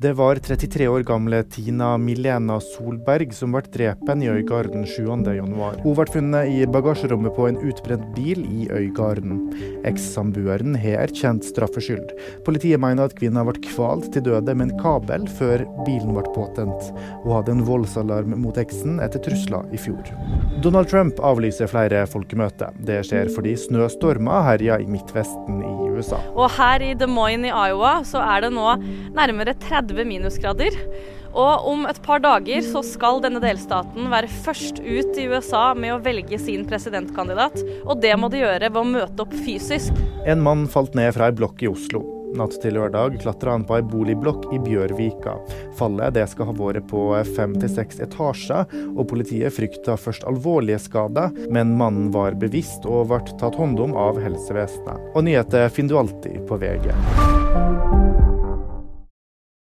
Det var 33 år gamle Tina Milena Solberg som ble drept i Øygarden 7.1. Hun ble funnet i bagasjerommet på en utbrent bil i Øygarden. Ekssamboeren har erkjent straffskyld. Politiet mener at kvinna ble kvalt til døde med en kabel før bilen ble påtent. Hun hadde en voldsalarm mot eksen etter trusler i fjor. Donald Trump avlyser flere folkemøter. Det skjer fordi snøstormer herjer i Midtvesten i USA. Og her i Des Moines i Iowa så er det nå nærmere 30 30 minusgrader. Og om et par dager så skal denne delstaten være først ut i USA med å velge sin presidentkandidat. Og det må de gjøre ved å møte opp fysisk. En mann falt ned fra ei blokk i Oslo. Natt til lørdag klatra han på ei boligblokk i Bjørvika. Fallet det skal ha vært på fem til seks etasjer, og politiet frykta først alvorlige skader, men mannen var bevisst og ble tatt hånd om av helsevesenet. Og nyheter finner du alltid på VG.